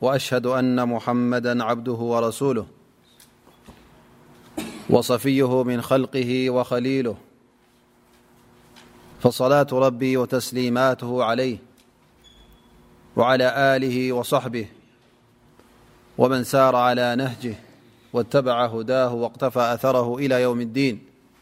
وأشهد أن محمدا عبده ورسوله وصفيه من خلقه وخليله فصلاة ربي وتسليماته عليه وعلى آله وصحبه ومن سار على نهجه واتبع هداه واقتفى أثره إلى يوم الدين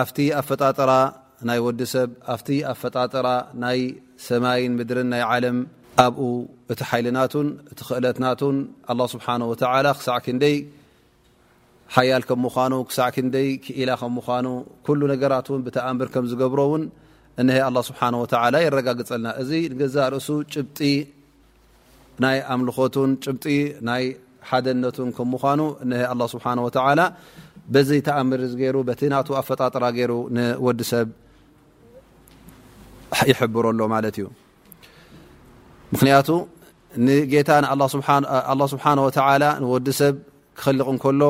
ኣብቲ ኣፈጣጥራ ናይ ወዲ ሰብ ኣብቲ ኣፈጣጥራ ናይ ሰማይን ምድርን ናይ ዓለም ኣብኡ እቲ ሓይልናቱን እቲ ክእለትናቱን ኣላ ስብሓን ወተላ ክሳዕ ክንደይ ሓያል ከም ምዃኑ ክሳዕ ክንደይ ክኢላ ከም ምዃኑ ኩሉ ነገራት እውን ብተኣምር ከም ዝገብሮ እውን እነሀ ኣላ ስብሓን ወተላ የረጋግፀልና እዚ ንገዛእ ርእሱ ጭብጢ ናይ ኣምልኾቱን ጭብጢ ናይ ሓደነቱን ከም ምኑ እ ኣ ስብሓ ላ በዚ ተኣምር እ ገይሩ በቲ ና ኣፈጣጥራ ገይሩ ንወዲ ሰብ ይሕብሮ ኣሎ ማለት እዩ ምክንያቱ ንጌታ ስብሓ ንወዲ ሰብ ክኸልቕ እንከሎ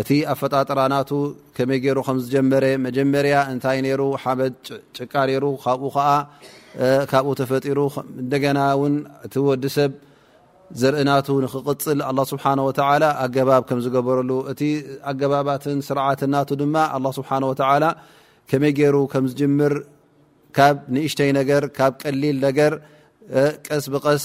እቲ ኣፈጣጥራ ናቱ ከመይ ገይሩ ከም ዝጀመረ መጀመርያ እንታይ ነይሩ ሓመድ ጭቃ ነይሩ ካብኡ ከዓ ካብኡ ተፈጢሩ እንደገና ውን እቲ ወዲ ሰብ ዘርእናቱ ንክቅፅል ኣላ ስብሓን ወተላ ኣገባብ ከም ዝገበረሉ እቲ ኣገባባትን ስርዓትን ናቱ ድማ ኣላ ስብሓን ወተላ ከመይ ገይሩ ከም ዝጅምር ካብ ንእሽተይ ነገር ካብ ቀሊል ነገር ቀስ ብቀስ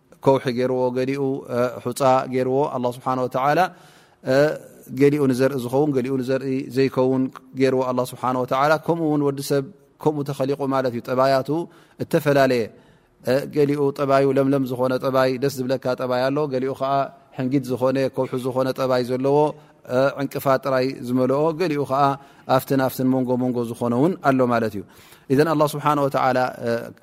ከውሒ ገይርዎ ገሊኡ ሑፃ ገይርዎ ኣላ ስብሓን ወተላ ገሊኡ ንዘርኢ ዝኸውን ገሊኡ ንዘርኢ ዘይከውን ገይርዎ ኣላ ስብሓን ወተላ ከምኡ እውን ወዲ ሰብ ከምኡ ተኸሊቑ ማለት እዩ ጠባያቱ እተፈላለየ ገሊኡ ጠባዩ ለምለም ዝኾነ ጠባይ ደስ ዝብለካ ጠባይ ኣሎ ገሊኡ ከዓ ሕንጊድ ዝኾነ ከውሒ ዝኾነ ጠባይ ዘለዎ ዕንቅፋ ጥራይ ዝመልኦ ገሊኡ ከዓ ኣብትን ኣብትን መንጎ መንጎ ዝኾነ እውን ኣሎ ማለት እዩ እዘን ኣላ ስብሓን ወተላ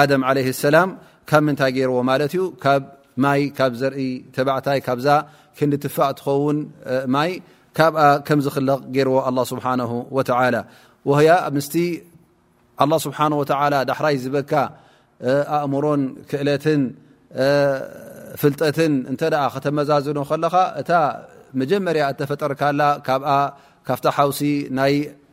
ኣደም ዓለይሂ ሰላም ካብ ምንታይ ገይርዎ ማለት እዩ ካብ ማይ ካብ ዘርኢ ተባዕታይ ካብዛ ክንዲ ትፋእ ትኸውን ማይ ካብኣ ከም ዝኽለቕ ገይርዎ ኣላ ስብሓነሁ ወተዓላ ወህያ ምስቲ ኣላ ስብሓን ወተዓላ ዳሕራይ ዝበካ ኣእምሮን ክእለትን ፍልጠትን እንተ ከተመዛዝኖ ከለኻ እታ መጀመርያ እተፈጠርካላ ካብኣ ካብታ ሓውሲ ናይ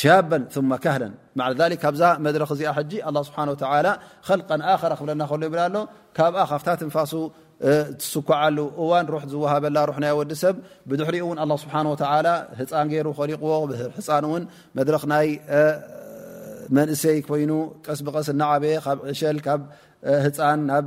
ሻበ ثመ ካህለ ማዓ ذ ካብዛ መድረኽ እዚኣ ሕጂ ኣላ ስብሓን ወተላ ኸልቀ ኣኸረ ክብለና ከሎ ይብላ ኣሎ ካብኣ ካብታ ትንፋሱ ትስኳዓሉ እዋን ሩሕ ዝወሃበላ ሩሕ ናይ ወዲ ሰብ ብድሕሪኡ እውን ኣላ ስብሓን ወተላ ህፃን ገይሩ ኸሊቕዎ ህፃን እውን መድረኽ ናይ መንእሰይ ኮይኑ ቀስ ብቐስ እናዓበየ ካብ ዕሸል ካብ ህፃን ናብ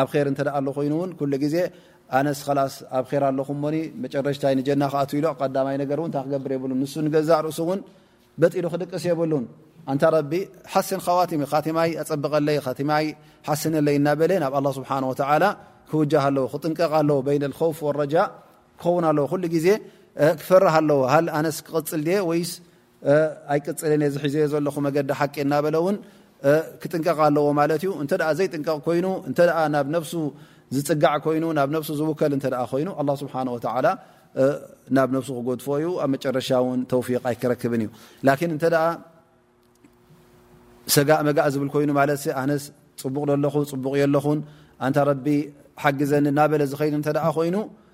ኣብ ር እተ ኣሎ ኮይኑ ን ኩሉ ግዜ ኣነስ ላስ ኣብ ር ኣለኹ እሞ መጨረሽታይ ንጀና ክኣት ኢሎ ቀዳማይ ነገር ን ታይ ክገብር የብሉን ንሱ ንገዛእ ርእሱ ውን በጢሉ ክድቅስ የብሉን ኣንታ ረቢ ሓስን ኻዋትም ካቲማይ ኣፀብቀለይ ካቲማይ ሓስነለይ እናበለ ናብ ኣላ ስብሓን ወተላ ክውጃሃ ኣለዎ ክጥንቀቕ ኣለዎ በይነ ልከውፍ ወረጃእ ክኸውን ኣለዎ ኩሉ ግዜ ክፈርህ ኣለዎ ሃል ኣነስ ክቕፅል ድየ ወይስ ኣይቅፅልን እየ እዚ ሒዘዮ ዘለኹ መገዲ ሓቂ እናበለ እውን ክጥንቀቕ ኣለዎ ማለት እዩ እንተ ዘይጥንቀቕ ኮይኑ እተ ናብ ነፍሱ ዝፅጋዕ ኮይኑ ናብ ነፍሱ ዝውከል እተ ኮይኑ ኣላ ስብሓን ወተላ ናብ ነብሱ ክጎድፎ እዩ ኣብ መጨረሻ ውን ተውፊቅ ኣይክረክብን እዩ ላን እተ ሰጋእ መጋእ ዝብል ኮይኑ ማለት ኣነስ ፅቡቕ ለኹ ፅቡቕ የለኹን ኣንታ ረቢ ሓግዘኒ እናበለ ዝኸይድ እተ ኮይኑ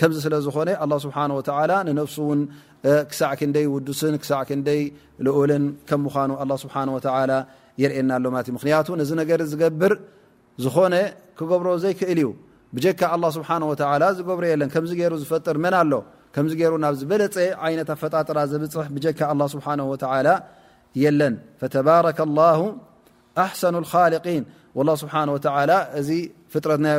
ከምዚ ስለ ዝኾነ ኣላህ ስብሓነሁ ወተዓላ ንነፍሱ እውን ክሳዕ ክንደይ ውዱስን ክሳዕ ክንደይ ልኡልን ከም ምዃኑ ኣላህ ስብሓነሁ ወተዓላ የርእየና ኣሎ ማለት እዩ ምኽንያቱ ነዚ ነገር ዝገብር ዝኾነ ክገብሮ ዘይክእል እዩ ብጀካ ኣላህ ስብሓነሁ ወተዓላ ዝገብሮ የለን ከምዚ ገይሩ ዝፈጥር መን ኣሎ ከምዚ ገይሩ ናብ ዝበለፀ ዓይነት ኣፈጣጥራ ዘብፅሕ ብጀካ ኣላህ ስብሓነሁ ወተዓላ የለን ፈተባረከ ላሁ ኣሕሰኑ ልኻልቂን ወላህ ስብሓነሁ ወተዓላ እዚ ፍጥረት ናይ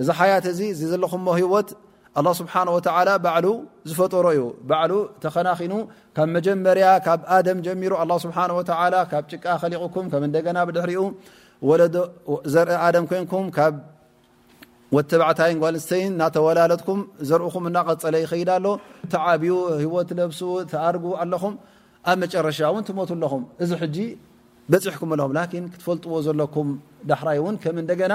እዚ ሓያት እዚ እዚ ዘለኹሞ ህይወት ኣላ ስብሓን ወተዓላ ባዕሉ ዝፈጠሮ እዩ ባዕሉ ተኸናኺኑ ካብ መጀመርያ ካብ ኣደም ጀሚሩ ኣላ ስብሓን ወተዓላ ካብ ጭቃ ከሊቕኩም ከም እንደገና ብድሕሪኡ ወለዶ ዘርኢ ኣደም ኮንኩም ካብ ወተባዕታይን ጓልስተይን እናተወላለትኩም ዘርእኹም እናቐፀለ ይኸይድ ኣሎ ተዓብዩ ህወት ለብሱ ተኣርጉ ኣለኹም ኣብ መጨረሻ እውን ትሞቱ ኣለኹም እዚ ሕጂ በፂሕኩም ኣለኹም ላኪን ክትፈልጥዎ ዘለኩም ዳሕራይ እውን ከም እንደገና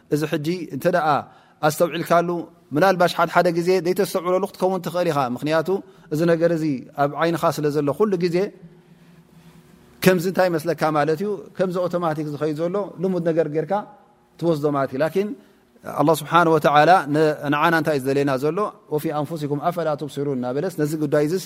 እዚ ሕጂ እንተ ኣስተውዒልካሉ ምናልባሽ ሓድሓደ ግዜ ዘይተስተውዕለሉ ክትከውን ትኽእል ኢኻ ምክንያቱ እዚ ነገር እዚ ኣብ ዓይንኻ ስለ ዘሎ ኩሉ ግዜ ከምዚ እንታይ መስለካ ማለት እዩ ከምዚ ኦቶማቲክ ዝኸይ ዘሎ ልሙድ ነገር ጌርካ ትወስዶ ማለት እዩ ላኪን ኣላ ስብሓን ወተላ ንዓና እንታይ እዩ ዝደለየና ዘሎ ወፊ ኣንፉሲኩም ኣፈላ ትብስሩን እናበለስ ነዚ ጉዳይ እዚስ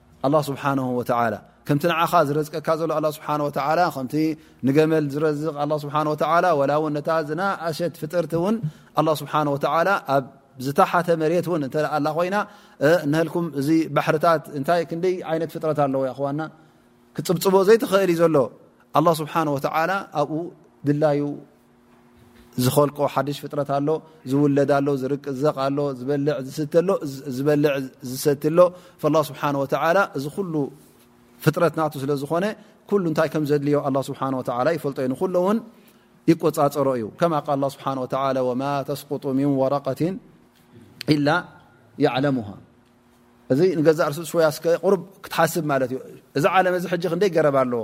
ኣላህ ስብሓነሁ ወተዓላ ከምቲ ንዓኻ ዝረዝቀካ ዘሎ ኣላህ ስብሓነሁ ወተዓላ ከምቲ ንገመል ዝረዝቕ ኣላህ ስብሓነሁ ወተዓላ ዋላ እውን ነታ ዝናኣሸት ፍጥርቲ እውን ኣላህ ስብሓነሁ ወተዓላ ኣብ ዝተሓተ መሬት እውን እንተ ኣላ ኮይና እንሀልኩም እዚ ባሕርታት እንታይ ክንደይ ዓይነት ፍጥረት ኣለዎ ይኸዋና ክፅብፅቦ ዘይትኽእል እዩ ዘሎ ኣላህ ስብሓነሁ ወተዓላ ኣብኡ ድላዩ ዝኸልቆ ሓድሽ ፍጥረት ኣሎ ዝውለድ ኣሎ ዝርቅዘቕ ኣሎ ዝበልዕ ዝስተ ኣሎ ዝበልዕ ዝሰቲ ኣሎ ላ ስብሓን ወተላ እዚ ኩሉ ፍጥረት ናቱ ስለ ዝኾነ ኩሉ እንታይ ከም ዘድልዮ ኣላ ስብሓን ወተላ ይፈልጦ እዩ ንኩሎ እውን ይቆፃፀሮ እዩ ከማ ቃል ላ ስብሓን ወተላ ወማ ተስቁጡ ምን ወረቀትን ኢላ ይዓለሙሃ እዚ ንገዛእ ርሱስ ወያስከ ቅሩብ ክትሓስብ ማለት እዩ እዚ ዓለም እዚ ሕጂ ክንደይ ገረብ ኣለዎ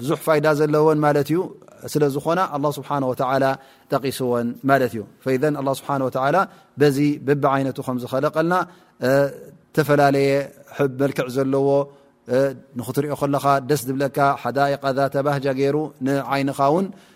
ብዙሕ ፋይዳ ዘለወን ማለት እዩ ስለ ዝኾና ኣላ ስብሓን ወተላ ጠቂስወን ማለት እዩ ፈዘ ኣላ ስብሓን ወተላ በዚ ብቢ ዓይነቱ ከም ዝኸለቀልና ዝተፈላለየ መልክዕ ዘለዎ ንክትሪኦ ከለኻ ደስ ዝብለካ ሓዳኢቃ ዛተባህጃ ገይሩ ንዓይንኻ ውን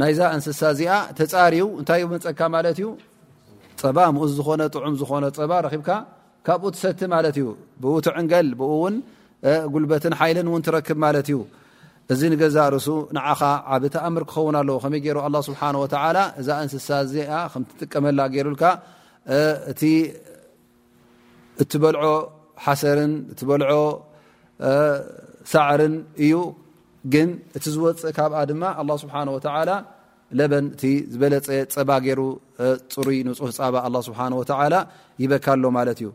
ናይዛ እንስሳ እዚኣ ተፃርዩ እንታይ መፀካ ማለት እዩ ፀባ ምኡዝ ዝኾነ ጥዑም ዝኾነ ፀባ ረኪብካ ካብኡ ትሰቲ ማለት እዩ ብኡ ትዕንገል ብኡ ውን ጉልበትን ሓይልን እውን ትረክብ ማለት እዩ እዚ ንገዛ ርእሱ ንዓኻ ዓብ ተኣምር ክኸውን ኣለዎ ከመይ ገይሩ ኣላ ስብሓን ወተላ እዛ እንስሳ እዚኣ ከምትጥቀመላ ገይሩልካ እቲ እትበልዖ ሓሰርን እትበልዖ ሳዕርን እዩ ግን እቲ ዝወፅእ ካብኣ ድማ ኣላ ስብሓን ወተላ ለበን እቲ ዝበለፀ ፀባ ገይሩ ፅሩይ ንፁህ ፀባ ኣላ ስብሓን ወተላ ይበካ ኣሎ ማለት እዩ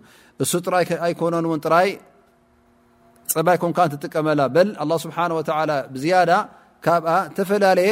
እሱ ጥራይ ኣይኮነን እውን ጥራይ ፀባ ኣይኮንካ እንትጥቀመላ በል ኣላ ስብሓን ወተላ ብዝያዳ ካብኣ እተፈላለየ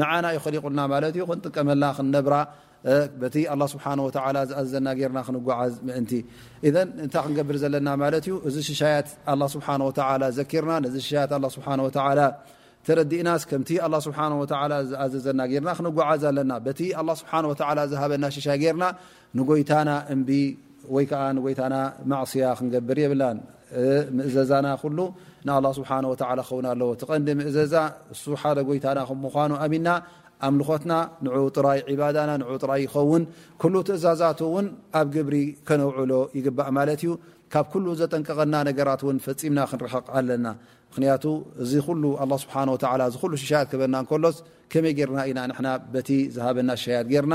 ንዓና እዩ ኸሊቑልና ማለት እዩ ክንጥቀመላ ክንነብራ በቲ ኣላ ስብሓን ወተላ ዝኣዘዘና ገርና ክንጓዓዝ ምእንቲ እዘን እንታይ ክንገብር ዘለና ማለት እዩ እዚ ሽሻያት ኣላ ስብሓን ወተላ ዘኪርና ነዚ ሽሻያት ኣላ ስብሓን ወተላ ተረዲእናስ ከምቲ ኣላ ስብሓን ወተላ ዝኣዘዘና ገርና ክንጓዓዝ ኣለና በቲ ኣላ ስብሓን ወተላ ዝሃበና ሽሻይ ገርና ንጎይታና እምቢ ወይ ከኣ ንጎይታና ማዕስያ ክንገብር የብላን ምእዘዛና ኩሉ ንኣላ ስብሓን ወተላ ክኸውን ኣለዎ እቲ ቀንዲ ምእዘዛ እሱ ሓደ ጎይታና ክም ምኳኑ ኣሚና ኣምልኾትና ንዑ ጥራይ ዕባዳና ንዑ ጥራይ ይኸውን ኩሉ ትእዛዛት እውን ኣብ ግብሪ ከነውዕሎ ይግባእ ማለት እዩ ካብ ኩሉ ዘጠንቀቐና ነገራት እውን ፈፂምና ክንርሕቕ ኣለና ምክንያቱ እዚ ኩሉ ኣላ ስብሓን ወተላ እዚ ኩሉ ሽሻያት ክህበና እንከሎስ ከመይ ጌርና ኢና ንሕና በቲ ዝሃበና ሽሻያት ጌርና